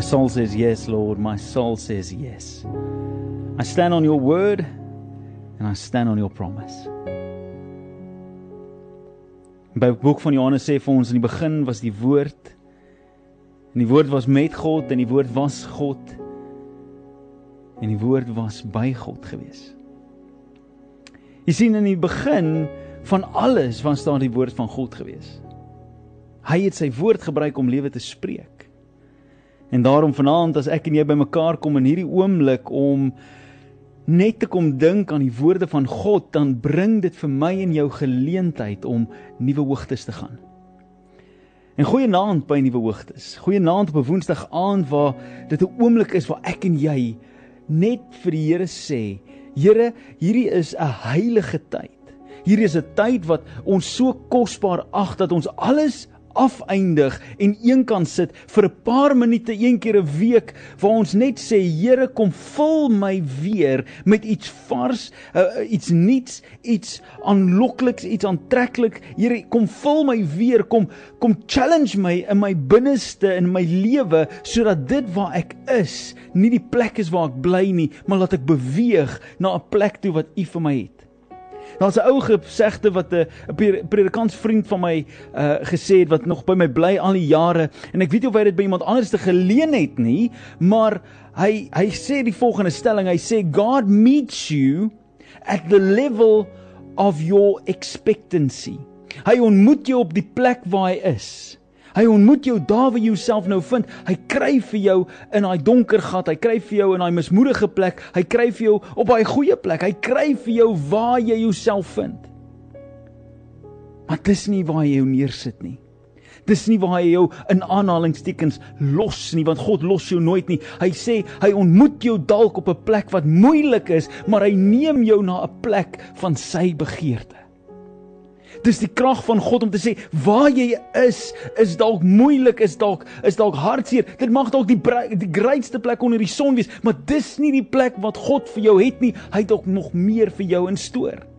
My soul says yes, Lord. My soul says yes. I stand on your word and I stand on your promise. By die boek van Johannes sê vir ons in die begin was die woord en die woord was met God en die woord was God en die woord was by God gewees. Jy sien in die begin van alles was daar die woord van God gewees. Hy het sy woord gebruik om lewe te spreek. En daarom vanaand as ek en jy bymekaar kom in hierdie oomblik om net te kom dink aan die woorde van God, dan bring dit vir my en jou geleentheid om nuwe hoogtes te gaan. En goeienaand by nuwe hoogtes. Goeienaand op 'n Woensdag aand waar dit 'n oomblik is waar ek en jy net vir die Here sê, Here, hierdie is 'n heilige tyd. Hierdie is 'n tyd wat ons so kosbaar ag dat ons alles afeindig en een kan sit vir 'n paar minute een keer 'n week waar ons net sê Here kom vul my weer met iets vars, uh, iets nuuts, iets aanlokliks, iets aantreklik. Here kom vul my weer, kom kom challenge my in my binneste in my lewe sodat dit waar ek is, nie die plek is waar ek bly nie, maar laat ek beweeg na 'n plek toe wat U vir my het. Daar's 'n ou gesegde wat 'n 'n predikantsvriend van my uh gesê het wat nog by my bly al die jare en ek weet nie of hy dit by iemand anders te geleen het nie, maar hy hy sê die volgende stelling, hy sê God meets you at the level of your expectancy. Hy ontmoet jou op die plek waar hy is. Hy ontmoet jou daar waar jy jouself nou vind. Hy kry vir jou in daai donker gat, hy kry vir jou in daai mismoedige plek, hy kry vir jou op daai goeie plek. Hy kry vir jou waar jy jouself vind. Maar dis nie waar jy jou neersit nie. Dis nie waar hy jou in aanhalingstekens los nie, want God los jou nooit nie. Hy sê hy ontmoet jou dalk op 'n plek wat moeilik is, maar hy neem jou na 'n plek van sy begeerte. Dis die krag van God om te sê waar jy is is dalk moeilik, is dalk is dalk hartseer. Dit mag dalk die die grootste plek onder die son wees, maar dis nie die plek wat God vir jou het nie. Hy het dalk nog meer vir jou in stoor.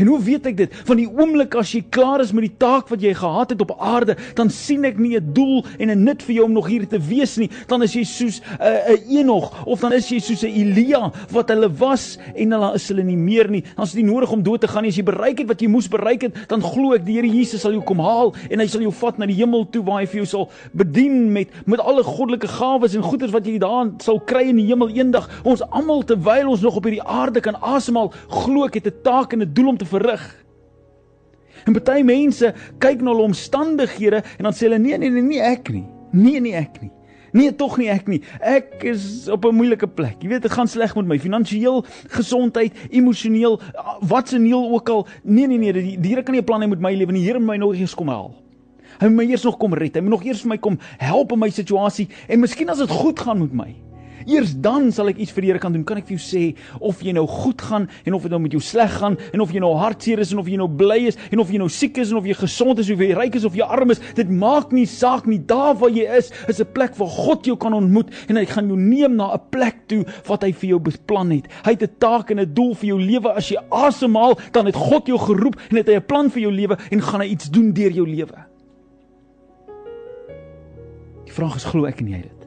En hoe weet ek dit? Van die oomblik as jy klaar is met die taak wat jy gehad het op aarde, dan sien ek nie 'n doel en 'n nut vir jou om nog hier te wees nie. Dan is jy soos 'n uh, 'n Enog of dan is jy soos 'n Elia wat hulle was en hulle is hulle nie meer nie. Dan is dit nodig om dood te gaan nie. As jy bereik het wat jy moes bereik het, dan glo ek die Here Jesus sal jou kom haal en hy sal jou vat na die hemel toe waar hy vir jou sal bedien met met alle goddelike gawes en goederes wat jy daar sal kry in die hemel eendag. Ons almal terwyl ons nog op hierdie aarde kan asemhaal, glo ek het 'n taak en 'n doel om te verrig. En baie mense kyk na hulle omstandighede en dan sê hulle nee nee nee nie ek nie. Nee nee ek nie. Nee tog nie ek nie. Ek is op 'n moeilike plek. Jy weet dit gaan sleg met my finansiëel, gesondheid, emosioneel, wat se neel ook al. Nee nee nee, die, Here kan nie 'n plan hê met my lewe nie. Die Here moet my nog eers kom help. Hy moet my eers nog kom red. Hy moet nog eers vir my kom help in my situasie en miskien as dit goed gaan met my. Eers dan sal ek iets vir die Here kan doen. Kan ek vir jou sê of jy nou goed gaan en of dit nou met jou sleg gaan en of jy nou hartseer is en of jy nou bly is en of jy nou siek is en of jy gesond is of jy ryk is of jy arm is, dit maak nie saak nie. Daar waar jy is, is 'n plek waar God jou kan ontmoet en hy gaan jou neem na 'n plek toe wat hy vir jou beplan het. Hy het 'n taak en 'n doel vir jou lewe. As jy asemhaal, dan het God jou geroep en het hy 'n plan vir jou lewe en gaan hy iets doen deur jou lewe. Die vraag is glo ek en jy dit?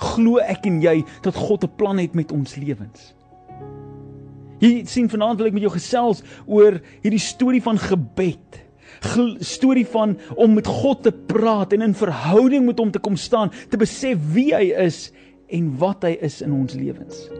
Glo ek en jy dat God 'n plan het met ons lewens. Jy sien vanaand wil ek met jou gesels oor hierdie storie van gebed. Storie van om met God te praat en in verhouding met hom te kom staan, te besef wie hy is en wat hy is in ons lewens.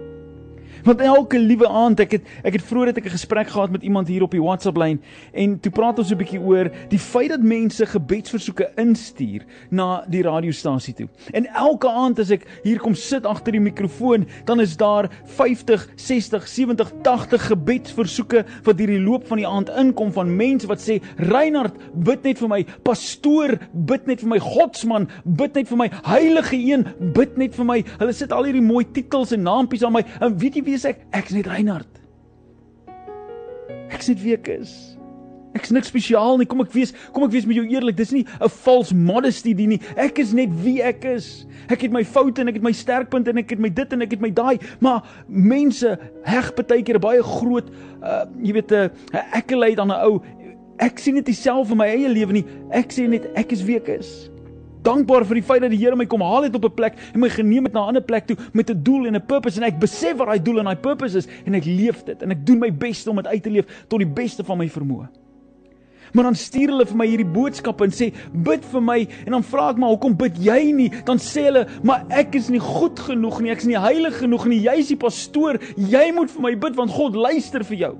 Want elke liewe aand ek het ek het vroeër het ek 'n gesprek gehad met iemand hier op die WhatsApp lyn en toe praat ons 'n bietjie oor die feit dat mense gebedsversoeke instuur na die radiostasie toe. En elke aand as ek hier kom sit agter die mikrofoon, dan is daar 50, 60, 70, 80 gebedsversoeke wat hierdie loop van die aand inkom van mense wat sê Reinhard, bid net vir my, pastoor, bid net vir my, godsman, bid net vir my, heilige een, bid net vir my. Hulle sit al hierdie mooi titels en naampies aan my. En weet jy wie is ek? Ek's net Reinhard. Ek's net wie ek is. Ek's niks spesiaal nie. Kom ek wees, kom ek wees met jou eerlik. Dis nie 'n false modesty die nie. Ek is net wie ek is. Ek het my foute en ek het my sterkpunte en ek het my dit en ek het my daai, maar mense heg baie keer baie groot uh jy weet 'n ek lei dan 'n ou ek sien dit self in my eie lewe nie. Ek sê net ek is wie ek is. Dankbaar vir die feit dat die Here my kom haal het op 'n plek en my geneem het na 'n ander plek toe met 'n doel en 'n purpose en ek besef wat daai doel en daai purpose is en ek leef dit en ek doen my bes om dit uit te leef tot die beste van my vermoë. Maar dan stuur hulle vir my hierdie boodskappe en sê bid vir my en dan vra ek maar hoekom bid jy nie? Dan sê hulle maar ek is nie goed genoeg nie, ek is nie heilig genoeg nie. Jy is die pastoor, jy moet vir my bid want God luister vir jou.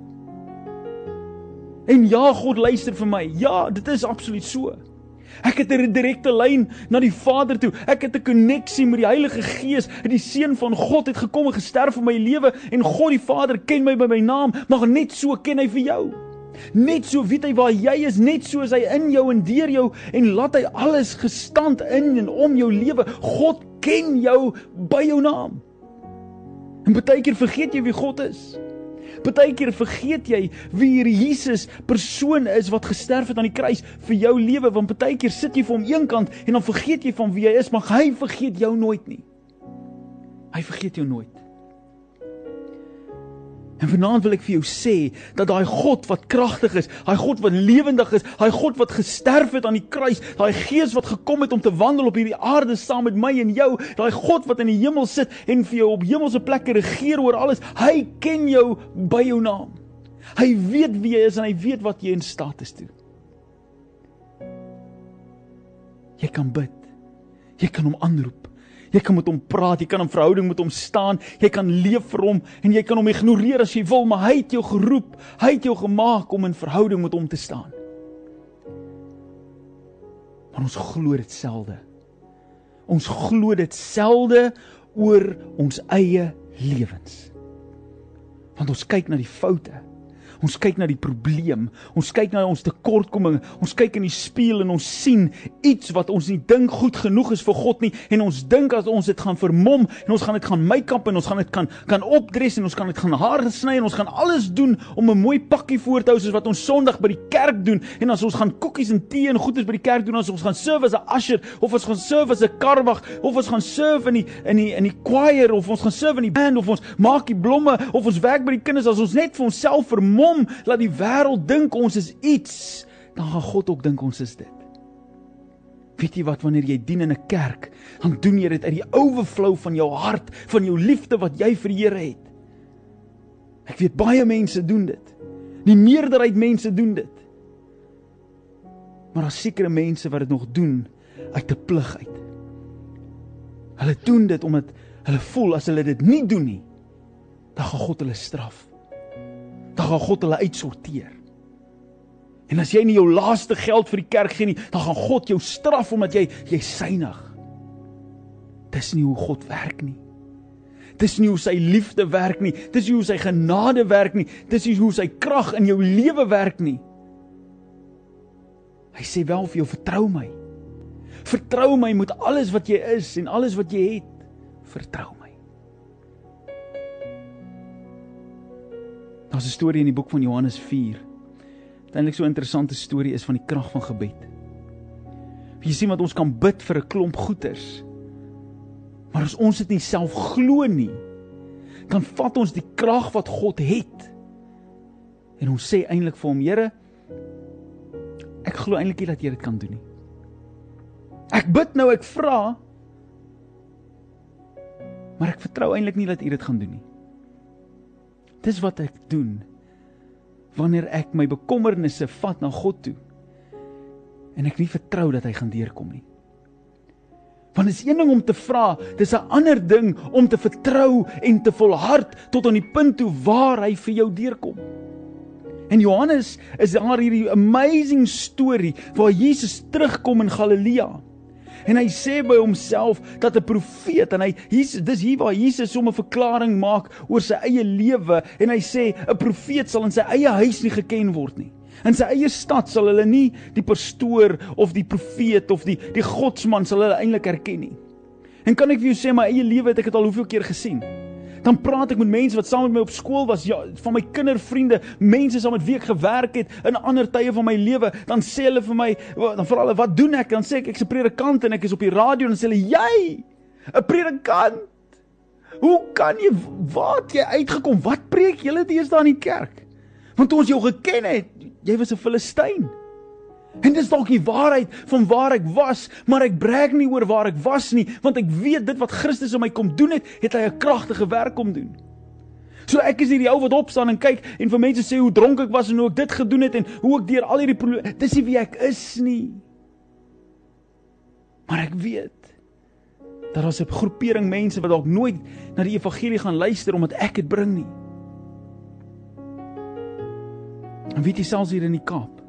En ja, God luister vir my. Ja, dit is absoluut so. Ek het 'n direkte lyn na die Vader toe. Ek het 'n koneksie met die Heilige Gees. Die Seun van God het gekom en gesterf vir my lewe en God die Vader ken my by my naam, maar net so ken hy vir jou. Net so weet hy waar jy is, net so is hy in jou en deur jou en laat hy alles gestand in en om jou lewe. God ken jou by jou naam. En baie keer vergeet jy wie God is. Partykeer vergeet jy wie hierdie Jesus persoon is wat gesterf het aan die kruis vir jou lewe, want partykeer sit jy vir hom eenkant en dan vergeet jy van wie hy is, maar hy vergeet jou nooit nie. Hy vergeet jou nooit. En vanaand wil ek vir jou sê dat daai God wat kragtig is, daai God wat lewendig is, daai God wat gesterf het aan die kruis, daai Gees wat gekom het om te wandel op hierdie aarde saam met my en jou, daai God wat in die hemel sit en vir jou op hemelse plekke regeer oor alles, hy ken jou by jou naam. Hy weet wie jy is en hy weet wat jy in staat is toe. Jy kan bid. Jy kan hom aanroep. Jy kan met hom praat, jy kan 'n verhouding met hom staan, jy kan leef vir hom en jy kan hom ignoreer as jy wil, maar hy het jou geroep, hy het jou gemaak om in verhouding met hom te staan. Maar ons glo dit selde. Ons glo dit selde oor ons eie lewens. Want ons kyk na die foute Ons kyk na die probleem. Ons kyk na ons tekortkominge. Ons kyk in die spieël en ons sien iets wat ons nie dink goed genoeg is vir God nie en ons dink as ons dit gaan vermom en ons gaan dit gaan make-up en ons gaan dit kan kan opdres en ons gaan dit gaan hare sny en ons gaan alles doen om 'n mooi pakkie voor te hou soos wat ons Sondag by die kerk doen en as ons gaan koekies en tee en goeders by die kerk doen as ons gaan serve as 'n usher of ons gaan serve as 'n karwag of ons gaan serve in die in die in die choir of ons gaan serve in die band of ons maak die blomme of ons werk by die kinders as ons net vir onsself vermom hom laat die wêreld dink ons is iets, dan gaan God ook dink ons is dit. Weet jy wat wanneer jy dien in 'n kerk, dan doen jy dit uit die oorvloei van jou hart, van jou liefde wat jy vir die Here het. Ek weet baie mense doen dit. Die meerderheid mense doen dit. Maar daar's sekere mense wat dit nog doen uit 'n plig uit. Hulle doen dit omdat hulle voel as hulle dit nie doen nie, dan gaan God hulle straf dan gaan God hulle uitsorteer. En as jy nie jou laaste geld vir die kerk gee nie, dan gaan God jou straf omdat jy jy synig. Dis nie hoe God werk nie. Dis nie hoe sy liefde werk nie. Dis nie hoe sy genade werk nie. Dis nie hoe sy krag in jou lewe werk nie. Hy sê wel vir jou vertrou my. Vertrou my met alles wat jy is en alles wat jy het. Vertrou Daar's 'n storie in die boek van Johannes 4. Uiteindelik so 'n interessante storie is van die krag van gebed. Jy sien wat ons kan bid vir 'n klomp goeters. Maar as ons dit nie self glo nie, dan vat ons die krag wat God het. En ons sê eintlik vir hom, Here, ek glo eintlik nie dat jy dit kan doen nie. Ek bid nou, ek vra, maar ek vertrou eintlik nie dat U dit gaan doen nie. Dis wat ek doen wanneer ek my bekommernisse vat na God toe en ek nie vertrou dat hy gaan deurkom nie. Want is een ding om te vra, dis 'n ander ding om te vertrou en te volhard tot aan die punt toe waar hy vir jou deurkom. En Johannes is daar hierdie amazing storie waar Jesus terugkom in Galilea. En hy sê by homself dat 'n profeet en hy hier dis hier waar Jesus hom 'n verklaring maak oor sy eie lewe en hy sê 'n profeet sal in sy eie huis nie geken word nie. In sy eie stad sal hulle nie die pastoor of die profeet of die die godsman sal hulle eintlik herken nie. En kan ek vir jou sê my eie lewe het ek dit al hoeveel keer gesien? Dan praat ek met mense wat saam met my op skool was, ja, van my kindervriende, mense saam met wie ek gewerk het in ander tye van my lewe. Dan sê hulle vir my, dan vra hulle, "Wat doen ek?" Dan sê ek, "Ek's 'n predikant en ek is op die radio." Dan sê hulle, "Jy, 'n predikant? Hoe kan jy waar het jy uitgekom? Wat preek eers daar in die kerk?" Want ons jou geken het, jy was 'n Filistyn. En dis dalk die waarheid van waar ek was, maar ek brag nie oor waar ek was nie, want ek weet dit wat Christus in my kom doen het, het hy 'n kragtige werk kom doen. So ek is hier die ou wat opstaan en kyk en vir mense sê hoe dronk ek was en hoe ek dit gedoen het en hoe ek deur al hierdie probleme, dis nie wie ek is nie. Maar ek weet dat daar 'n groepering mense wat dalk nooit na die evangelie gaan luister omdat ek dit bring nie. En weet jy selfs hier in die Kaap.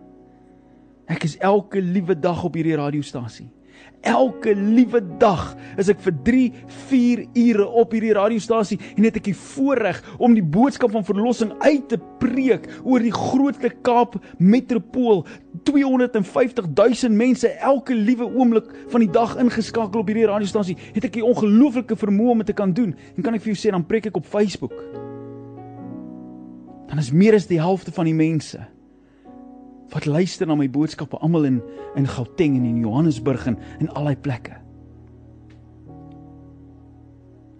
Ek is elke liewe dag op hierdie radiostasie. Elke liewe dag is ek vir 3, 4 ure op hierdie radiostasie en het ek die voorreg om die boodskap van verlossing uit te preek oor die grootste Kaap metropool. 250 000 mense elke liewe oomblik van die dag ingeskakel op hierdie radiostasie. Het ek 'n ongelooflike vermoë om dit te kan doen. En kan ek vir jou sê dan preek ek op Facebook. Dan is meer as die helfte van die mense wat luister na my boodskappe almal in in Gauteng en in Johannesburg en in al daai plekke.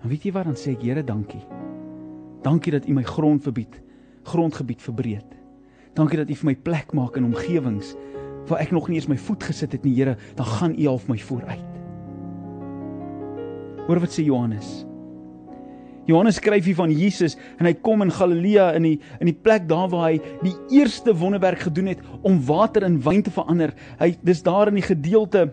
En weet jy wat dan sê ek Here dankie. Dankie dat U my grond verbied, grondgebied verbreed. Dankie dat U vir my plek maak in omgewings waar ek nog nie eens my voet gesit het nie, Here, dan gaan U half my vooruit. Hoor wat sê Johannes? Johannes skryf hier van Jesus en hy kom in Galilea in die in die plek daar waar hy die eerste wonderwerk gedoen het om water in wyn te verander. Hy dis daar in die gedeelte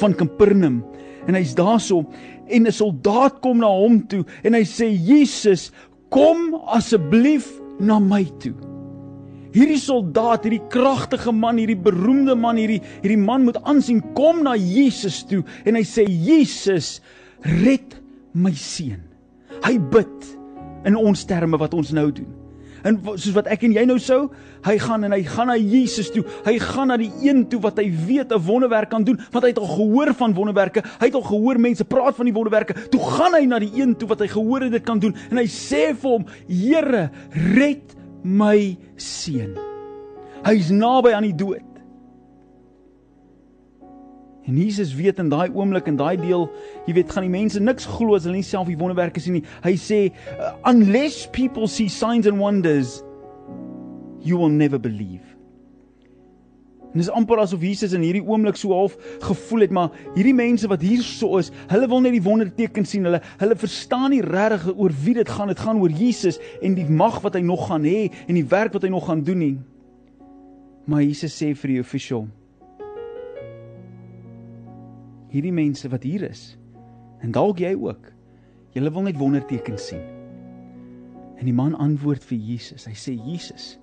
van Kapernaum en hy's daarso en 'n soldaat kom na hom toe en hy sê Jesus, kom asseblief na my toe. Hierdie soldaat, hierdie kragtige man, hierdie beroemde man, hierdie hierdie man moet aansien kom na Jesus toe en hy sê Jesus, red my seun. Hy bid in ons terme wat ons nou doen. En soos wat ek en jy nou sou, hy gaan en hy gaan na Jesus toe. Hy gaan na die een toe wat hy weet 'n wonderwerk kan doen, want hy het al gehoor van wonderwerke. Hy het al gehoor mense praat van die wonderwerke. Toe gaan hy na die een toe wat hy gehoor het dit kan doen en hy sê vir hom: "Here, red my seun." Hy's naby aan die dood. En Jesus weet in daai oomblik en daai deel, jy weet, gaan die mense niks glo as hulle nie self die wonderwerke sien nie. Hy sê, uh, "Unless people see signs and wonders, you will never believe." En dis amper asof Jesus in hierdie oomblik so half gevoel het, maar hierdie mense wat hier so is, hulle wil net die wonderteken sien. Hulle hulle verstaan nie regtig oor wie dit gaan. Dit gaan oor Jesus en die mag wat hy nog gaan hê en die werk wat hy nog gaan doen nie. Maar Jesus sê vir die official, hierdie mense wat hier is en dalk jy ook. Julle wil net wondertekens sien. En die man antwoord vir Jesus. Hy sê Jesus,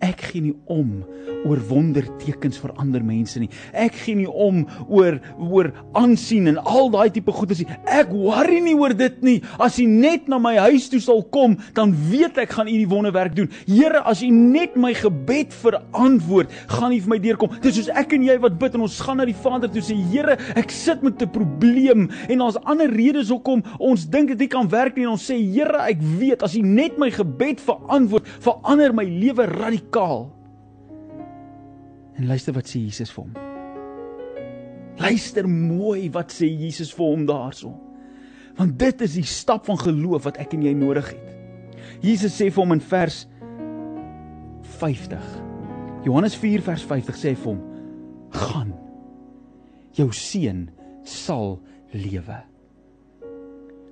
Ek gee nie om oor wondertekens vir ander mense nie. Ek gee nie om oor oor aansien en al daai tipe goedes nie. Ek worry nie oor dit nie. As U net na my huis toe sal kom, dan weet ek gaan U die wonderwerk doen. Here, as U net my gebed verantwoord, gaan U vir my deurkom. Dis soos ek en jy wat bid en ons gaan na die Vader toe sê, Here, ek sit met 'n probleem en daar's ander redes hoekom ons dink dit nie kan werk nie en ons sê, Here, ek weet as U net my gebed verantwoord, verander my lewe radikaal. En luister wat sê Jesus vir hom. Luister mooi wat sê Jesus vir hom daarso. Want dit is die stap van geloof wat ek en jy nodig het. Jesus sê vir hom in vers 50. Johannes 4 vers 50 sê vir hom: "Gaan. Jou seun sal lewe."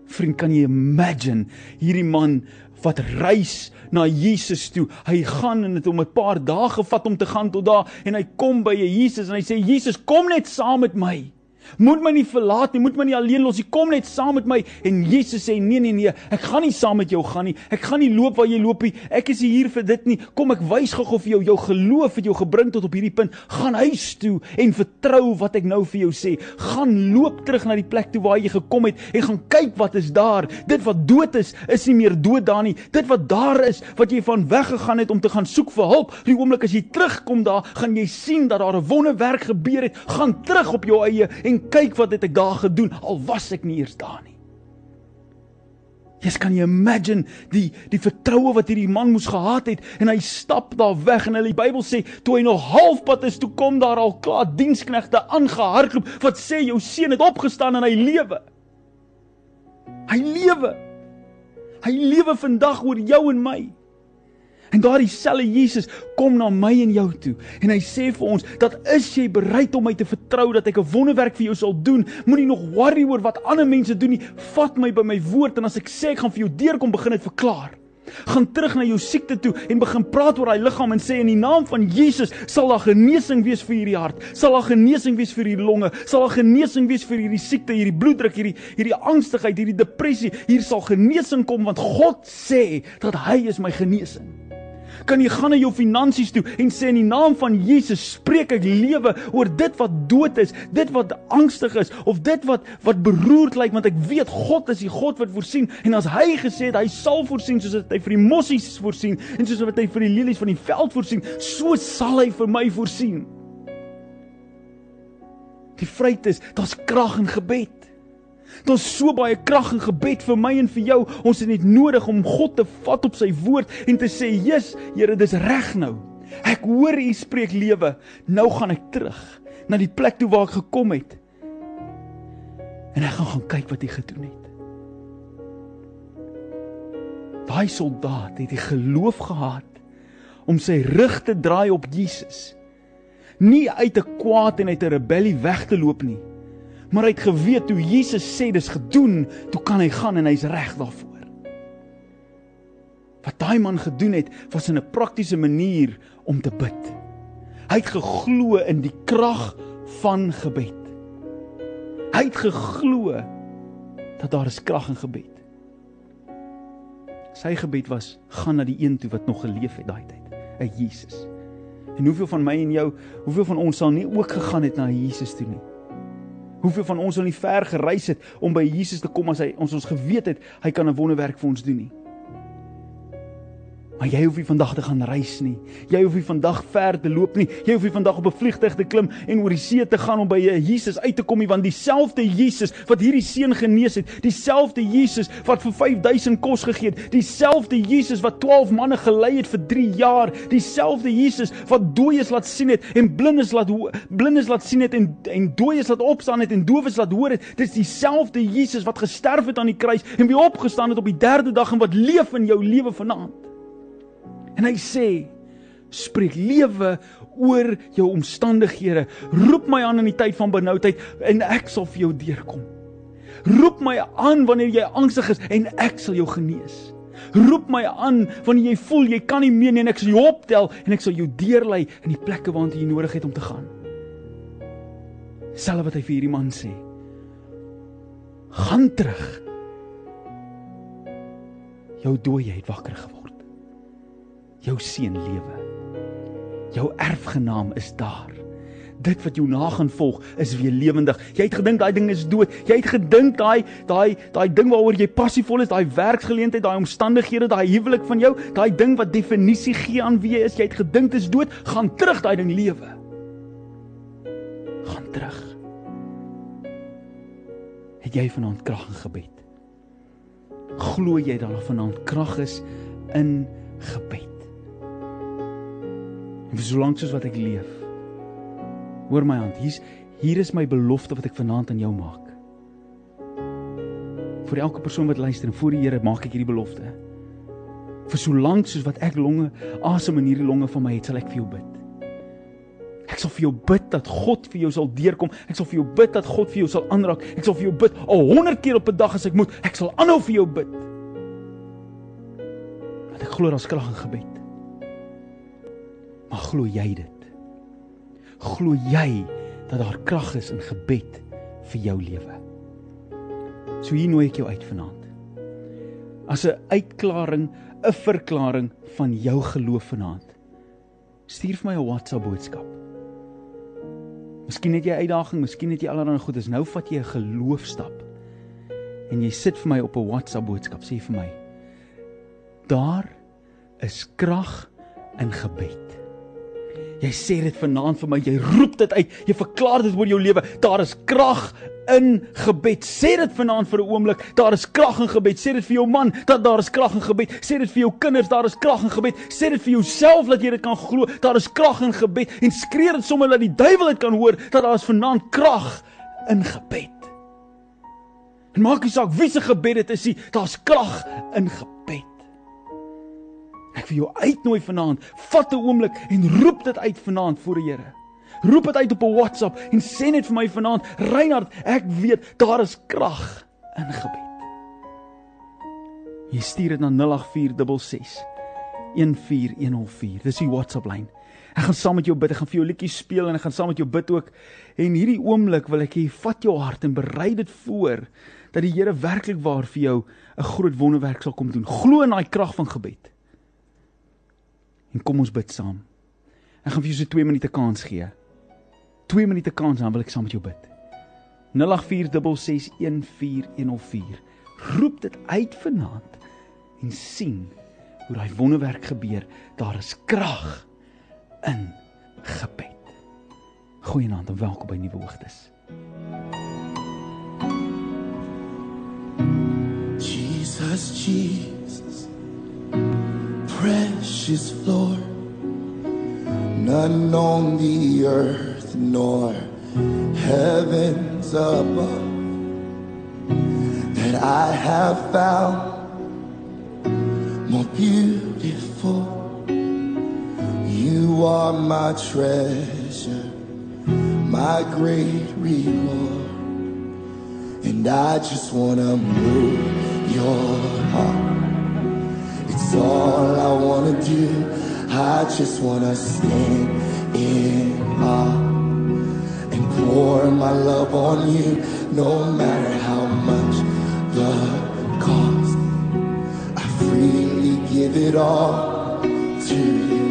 Vriend, kan jy imagine hierdie man wat reis na Jesus toe. Hy gaan en dit om 'n paar dae gevat om te gaan tot daar en hy kom by Jesus en hy sê Jesus, kom net saam met my. Moet my nie verlaat nie, moet my nie alleen los nie. Kom net saam met my. En Jesus sê: "Nee, nee, nee. Ek gaan nie saam met jou gaan nie. Ek gaan nie loop waar jy loop nie. Ek is hier vir dit nie. Kom ek wys gou-gou vir jou jou geloof het jou gebring tot op hierdie punt. Gaan huis toe en vertrou wat ek nou vir jou sê. Gaan loop terug na die plek toe waar jy gekom het en gaan kyk wat is daar. Dit wat dood is, is nie meer dood daar nie. Dit wat daar is, wat jy van weggegaan het om te gaan soek vir hulp, die oomblik as jy terugkom daar, gaan jy sien dat daar 'n wonderwerk gebeur het. Gaan terug op jou eie en kyk wat het ek daar gedoen al was ek nie eers daar nie. Jy kan jy imagine die die vertroue wat hierdie man moes gehad het en hy stap daar weg en hulle die Bybel sê toe hy nog halfpad is toe kom daar al klaar diensknegte aangehardloop wat sê jou seun het opgestaan en hy lewe. Hy lewe. Hy lewe vandag oor jou en my. En daardie selfe Jesus kom na my en jou toe en hy sê vir ons dat is jy bereid om my te vertrou dat ek 'n wonderwerk vir jou sal doen, moenie nog worry oor wat ander mense doen nie. Vat my by my woord en as ek sê ek gaan vir jou deurkom begin dit verklaar. Gaan terug na jou siekte toe en begin praat oor daai liggaam en sê in die naam van Jesus sal daar genesing wees vir hierdie hart, sal daar genesing wees vir hierdie longe, sal daar genesing wees vir hierdie siekte, hierdie bloeddruk, hierdie hierdie angstigheid, hierdie depressie. Hier sal genesing kom want God sê dat hy is my genesing kan jy gaan na jou finansies toe en sê in die naam van Jesus spreek ek lewe oor dit wat dood is, dit wat angstig is of dit wat wat beroerd lyk want ek weet God is die God wat voorsien en as hy gesê het hy sal voorsien soos hy vir die mossies voorsien en soos wat hy vir die lelies van die veld voorsien, so sal hy vir my voorsien. Die vryheid is, daar's krag in gebed. Daar's so baie krag in gebed vir my en vir jou. Ons het net nodig om God te vat op sy woord en te sê, "Jesus, Here, dis reg nou. Ek hoor U spreek lewe. Nou gaan ek terug na die plek toe waar ek gekom het. En ek gaan gaan kyk wat U gedoen het." Daai soldaat het die geloof gehad om sy rug te draai op Jesus. Nie uit 'n kwaad en uit 'n rebellie weg te loop nie maar hy het geweet toe Jesus sê dis gedoen, toe kan hy gaan en hy's reg daarvoor. Wat daai man gedoen het, was in 'n praktiese manier om te bid. Hy het geglo in die krag van gebed. Hy het geglo dat daar is krag in gebed. Sy gebed was gaan na die een toe wat nog geleef het daai tyd, 'n Jesus. En hoeveel van my en jou, hoeveel van ons sal nie ook gegaan het na Jesus toe nie? Hoeveel van ons sal nie ver gereis het om by Jesus te kom as hy ons ons geweet het hy kan 'n wonderwerk vir ons doen nie. Maar jy hoef nie vandag te gaan reis nie. Jy hoef nie vandag ver te loop nie. Jy hoef nie vandag op 'n vliegtuig te klim en oor die see te gaan om by Jesus uit te kom nie, want dieselfde Jesus wat hierdie seun genees het, dieselfde Jesus wat vir 5000 kos gegee het, dieselfde Jesus wat 12 manne gelei het vir 3 jaar, dieselfde Jesus wat dooies laat sien het en blindes laat blindes laat sien het en en dooies laat opstaan het en dowes laat hoor het. Dis dieselfde Jesus wat gesterf het aan die kruis en weer opgestaan het op die 3de dag en wat leef in jou lewe vanaand. En hy sê: Spreek lewe oor jou omstandighede. Roep my aan in die tyd van benoudheid en ek sal vir jou deurkom. Roep my aan wanneer jy angstig is en ek sal jou genees. Roep my aan wanneer jy voel jy kan nie meer nie en ek sal jou optel en ek sal jou deurlei in die plekke waartoe jy nodig het om te gaan. Selfs wat hy vir hierdie man sê. Gaan terug. Jou dooie het wakker geword jou seun lewe. Jou erfgenaam is daar. Dit wat jou na gaan volg is weer lewendig. Jy het gedink daai ding is dood. Jy het gedink daai daai daai ding waaroor jy passievol is, daai werksgeleentheid, daai omstandighede, daai huwelik van jou, daai ding wat definisie gee aan wie jy is, jy het gedink dit is dood, gaan terug daai ding lewe. Gaan terug. Het jy vanaand krag in gebed? Glo jy dat daar vanaand krag is in gebed? En vir so lank soos wat ek leef. Hoor my hand, hier's hier is my belofte wat ek vanaand aan jou maak. Vir elke persoon wat luister en voor die Here maak ek hierdie belofte. Vir so lank soos wat ek longe asem in hierdie longe van my het, sal ek vir jou bid. Ek sal vir jou bid dat God vir jou sal deurkom. Ek sal vir jou bid dat God vir jou sal aanraak. Ek sal vir jou bid al 100 keer op 'n dag as ek moet. Ek sal aanhou vir jou bid. Want ek glo daar's krag in gebed. Maar glo jy dit? Glo jy dat daar krag is in gebed vir jou lewe? So hier nooi ek jou uit vanaand. As 'n uitklaring, 'n verklaring van jou geloof vanaand. Stuur vir my 'n WhatsApp boodskap. Miskien het jy uitdaging, miskien het jy allerlei goed, is nou vat jy 'n geloofstap. En jy sit vir my op 'n WhatsApp boodskap, sê vir my: Daar is krag in gebed. Jy sê dit vanaand vir my, jy roep dit uit, jy verklaar dit oor jou lewe. Daar is krag in gebed. Sê dit vanaand vir 'n oomblik. Daar is krag in gebed. Sê dit vir jou man dat daar is krag in gebed. Sê dit vir jou kinders, daar is krag in gebed. Sê dit vir jouself dat jy dit kan glo. Daar is krag in gebed en skree dit sommer dat die duiwel dit kan hoor dat daar is vanaand krag in gebed. En maak nie saak wie se gebed dit is nie, daar's krag in gebed. Ek vir jou uitnooi vanaand. Vat 'n oomblik en roep dit uit vanaand voor die Here. Roep dit uit op 'n WhatsApp en sê net vir my vanaand, Reinhard, ek weet daar is krag in gebed. Jy stuur dit na 08466 14104. Dis die WhatsApp lyn. Ek gaan saam met jou bid. Ek gaan vir jou liedjies speel en ek gaan saam met jou bid ook. En hierdie oomblik wil ek hê vat jou hart en berei dit voor dat die Here werklik waar vir jou 'n groot wonderwerk sal kom doen. Glo in daai krag van gebed. En kom ons bid saam. Ek gaan vir jou so 2 minute kans gee. 2 minute kans dan wil ek saam met jou bid. 0846614104. Roep dit uit vanaand en sien hoe daai wonderwerk gebeur. Daar is krag in gebed. Goeienaand en welkom by Nuwe Hoogtes. Jesus, Jesus, precious Lord, none on the earth nor heavens above that I have found more beautiful. You are my treasure, my great reward. And I just wanna move your heart. All I wanna do. I just wanna stand in awe and pour my love on you, no matter how much the cost. I freely give it all to you.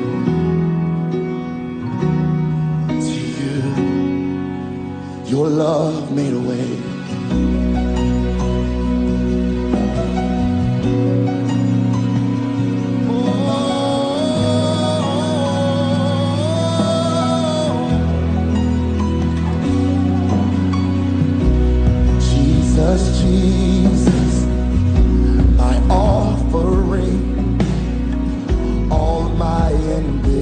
To you. Your love made a way. My ambitions,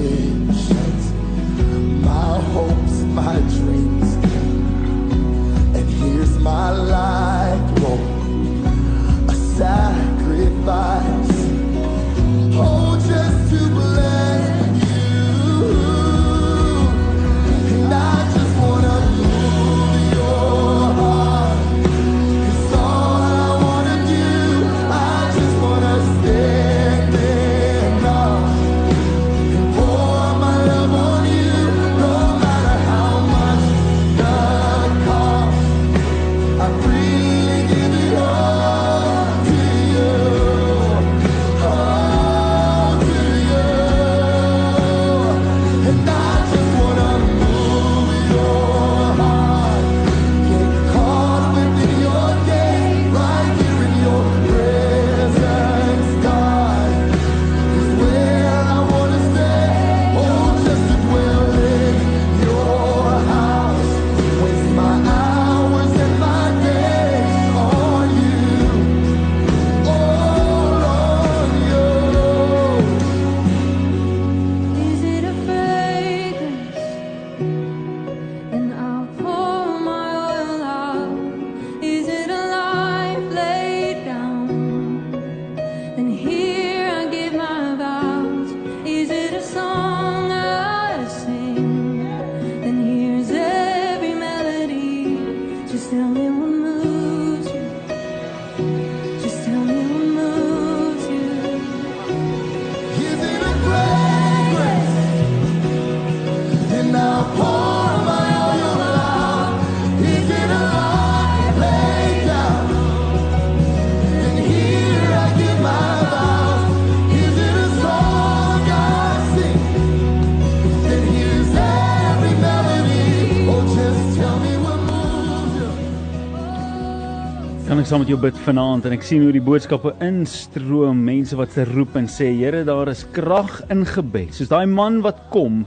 saam met jou bid vanaand en ek sien hoe die boodskappe instroom, mense wat se roep en sê Here, daar is krag in gebed. Soos daai man wat kom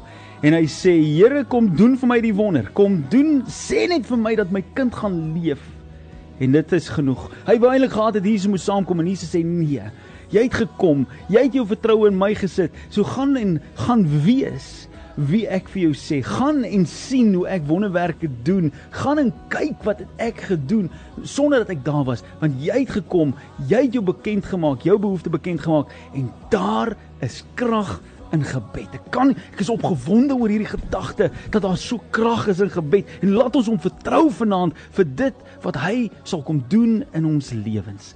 en hy sê Here, kom doen vir my die wonder. Kom doen, sê net vir my dat my kind gaan leef. En dit is genoeg. Hy wou eintlik gehad het Jesus moet saamkom en Jesus sê nee. Jy het gekom, jy het jou vertroue in my gesit. So gaan en gaan wees wie ek vir jou sê. Gaan en sien hoe ek wonderwerke doen. Gaan en kyk wat ek gedoen sonder dat ek daar was, want jy het gekom, jy het jou bekend gemaak, jou behoefte bekend gemaak en daar is krag in gebed. Ek kan ek is opgewonde oor hierdie gedagte dat daar so krag is in gebed en laat ons hom vertrou vanaand vir dit wat hy sal kom doen in ons lewens.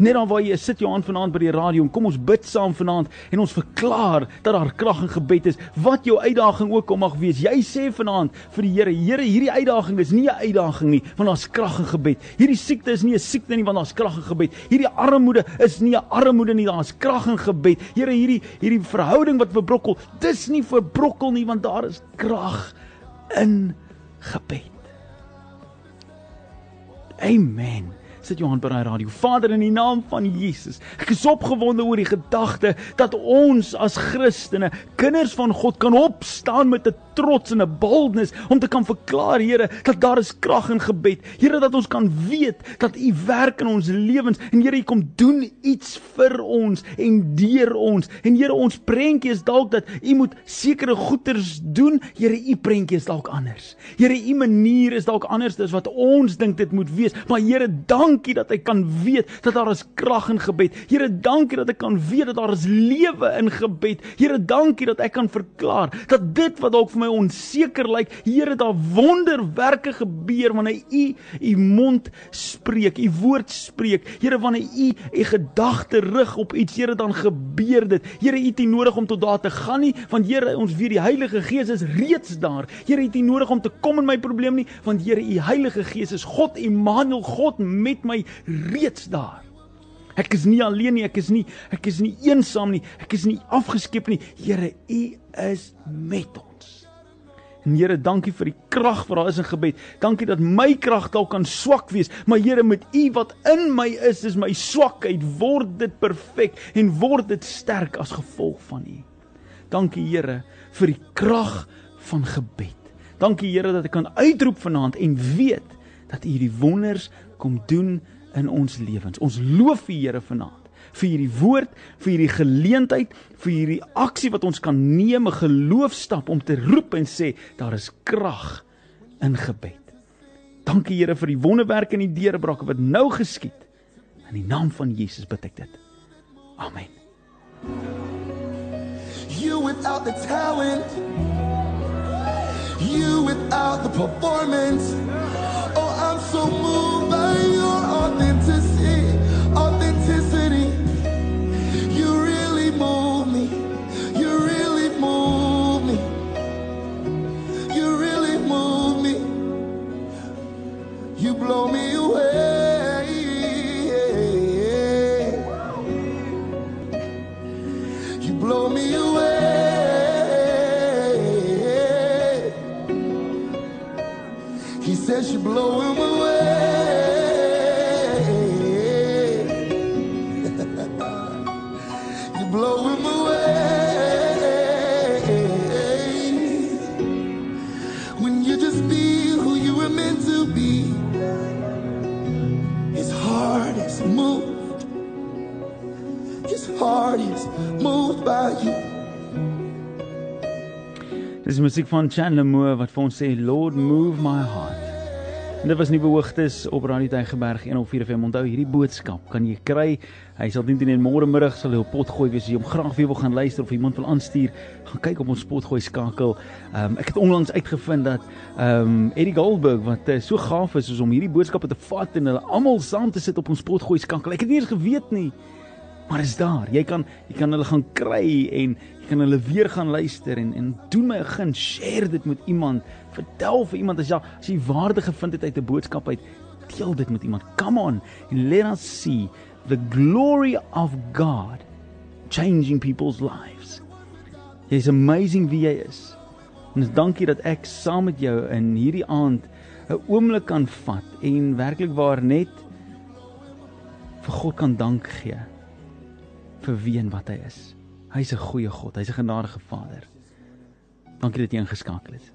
Net dan waar jy is, sit jou aan vanaand by die radio en kom ons bid saam vanaand en ons verklaar dat daar krag in gebed is. Wat jou uitdaging ook al mag wees. Jy sê vanaand vir die Here, Here, hierdie uitdaging is nie 'n uitdaging nie, want daar's krag in gebed. Hierdie siekte is nie 'n siekte nie, want daar's krag in gebed. Hierdie armoede is nie 'n armoede nie, daar's krag in gebed. Here, hierdie hierdie verhouding wat verbrokkel, dis nie verbrokkel nie, want daar is krag in gebed. Amen. Sit jou hand by daai radio. Vader in die naam van Jesus. Ek is opgewonde oor die gedagte dat ons as Christene, kinders van God kan opstaan met 'n trots en 'n boldness om te kan verklaar, Here, dat daar is krag in gebed. Here, dat ons kan weet dat U werk in ons lewens en Here, U kom doen iets vir ons en deur ons. En Here, ons prentjie is dalk dat U moet sekere goeders doen. Here, U prentjie is dalk anders. Here, U manier is dalk anders as wat ons dink dit moet wees. Maar Here, dankie dat ek kan weet dat daar is krag in gebed. Here, dankie dat ek kan weet dat daar is lewe in gebed. Here, dankie dat ek kan verklaar dat dit wat dalk vir my onseker lyk, Here, daar wonderwerke gebeur wanneer U U mond spreek, U woord spreek. Here, wanneer U 'n gedagte rig op iets, Here, dan gebeur dit. Here, U het nie nodig om tot daar te gaan nie, want Here, ons weet die Heilige Gees is reeds daar. Here, U het nie nodig om te kom in my probleem nie, want Here, U Heilige Gees is God Immanuel, God met my reeds daar. Ek is nie alleen nie, ek is nie ek is nie eensaam nie, ek is nie afgeskep nie. Here, U is met ons. En Here, dankie vir die krag wat daar is in gebed. Dankie dat my krag dalk kan swak wees, maar Here, met U wat in my is, is my swakheid word dit perfek en word dit sterk as gevolg van U. Dankie Here vir die krag van gebed. Dankie Here dat ek kan uitroep vanaand en weet dat U hierdie wonders kom doen in ons lewens. Ons loof U Here vanaand vir hierdie woord, vir hierdie geleentheid, vir hierdie aksie wat ons kan neem, 'n geloofstap om te roep en sê daar is krag in gebed. Dankie Here vir die wonderwerke en die deurbrake wat nou geskied. In die naam van Jesus bid ek dit. Amen. You without the talent, you without the performance. Oh, so moved by your authenticity. Musiek van Chandler Moore wat vir ons sê Lord move my heart. En dit was nuwe hoogtes op Radio Tygerberg 104 FM. Onthou hierdie boodskap kan jy kry. Hy sal dien teen môre middag sal hy op pot gooi wees as jy hom graag weer wil gaan luister of iemand wil aanstuur. Gaan kyk op ons pot gooi skakel. Ehm um, ek het onlangs uitgevind dat ehm um, Eddie Goldberg wat uh, so gaaf is om hierdie boodskappe te vat en hulle almal saam te sit op ons pot gooi skakel. Ek het nie eens geweet nie. Maar is daar. Jy kan jy kan hulle gaan kry en jy kan hulle weer gaan luister en en doen my 'n gun, share dit met iemand. Vertel vir iemand as jy as jy waarde gevind het uit 'n boodskap uit, deel dit met iemand. Come on and let us see the glory of God changing people's lives. Jy's amazing wie jy is. En dis dankie dat ek saam met jou in hierdie aand 'n oomblik kan vat en werklik waar net vir God kan dank gee vir wie en wat hy is. Hy's 'n goeie God, hy's 'n genadige Vader. Dankie dat jy ingeskakel het.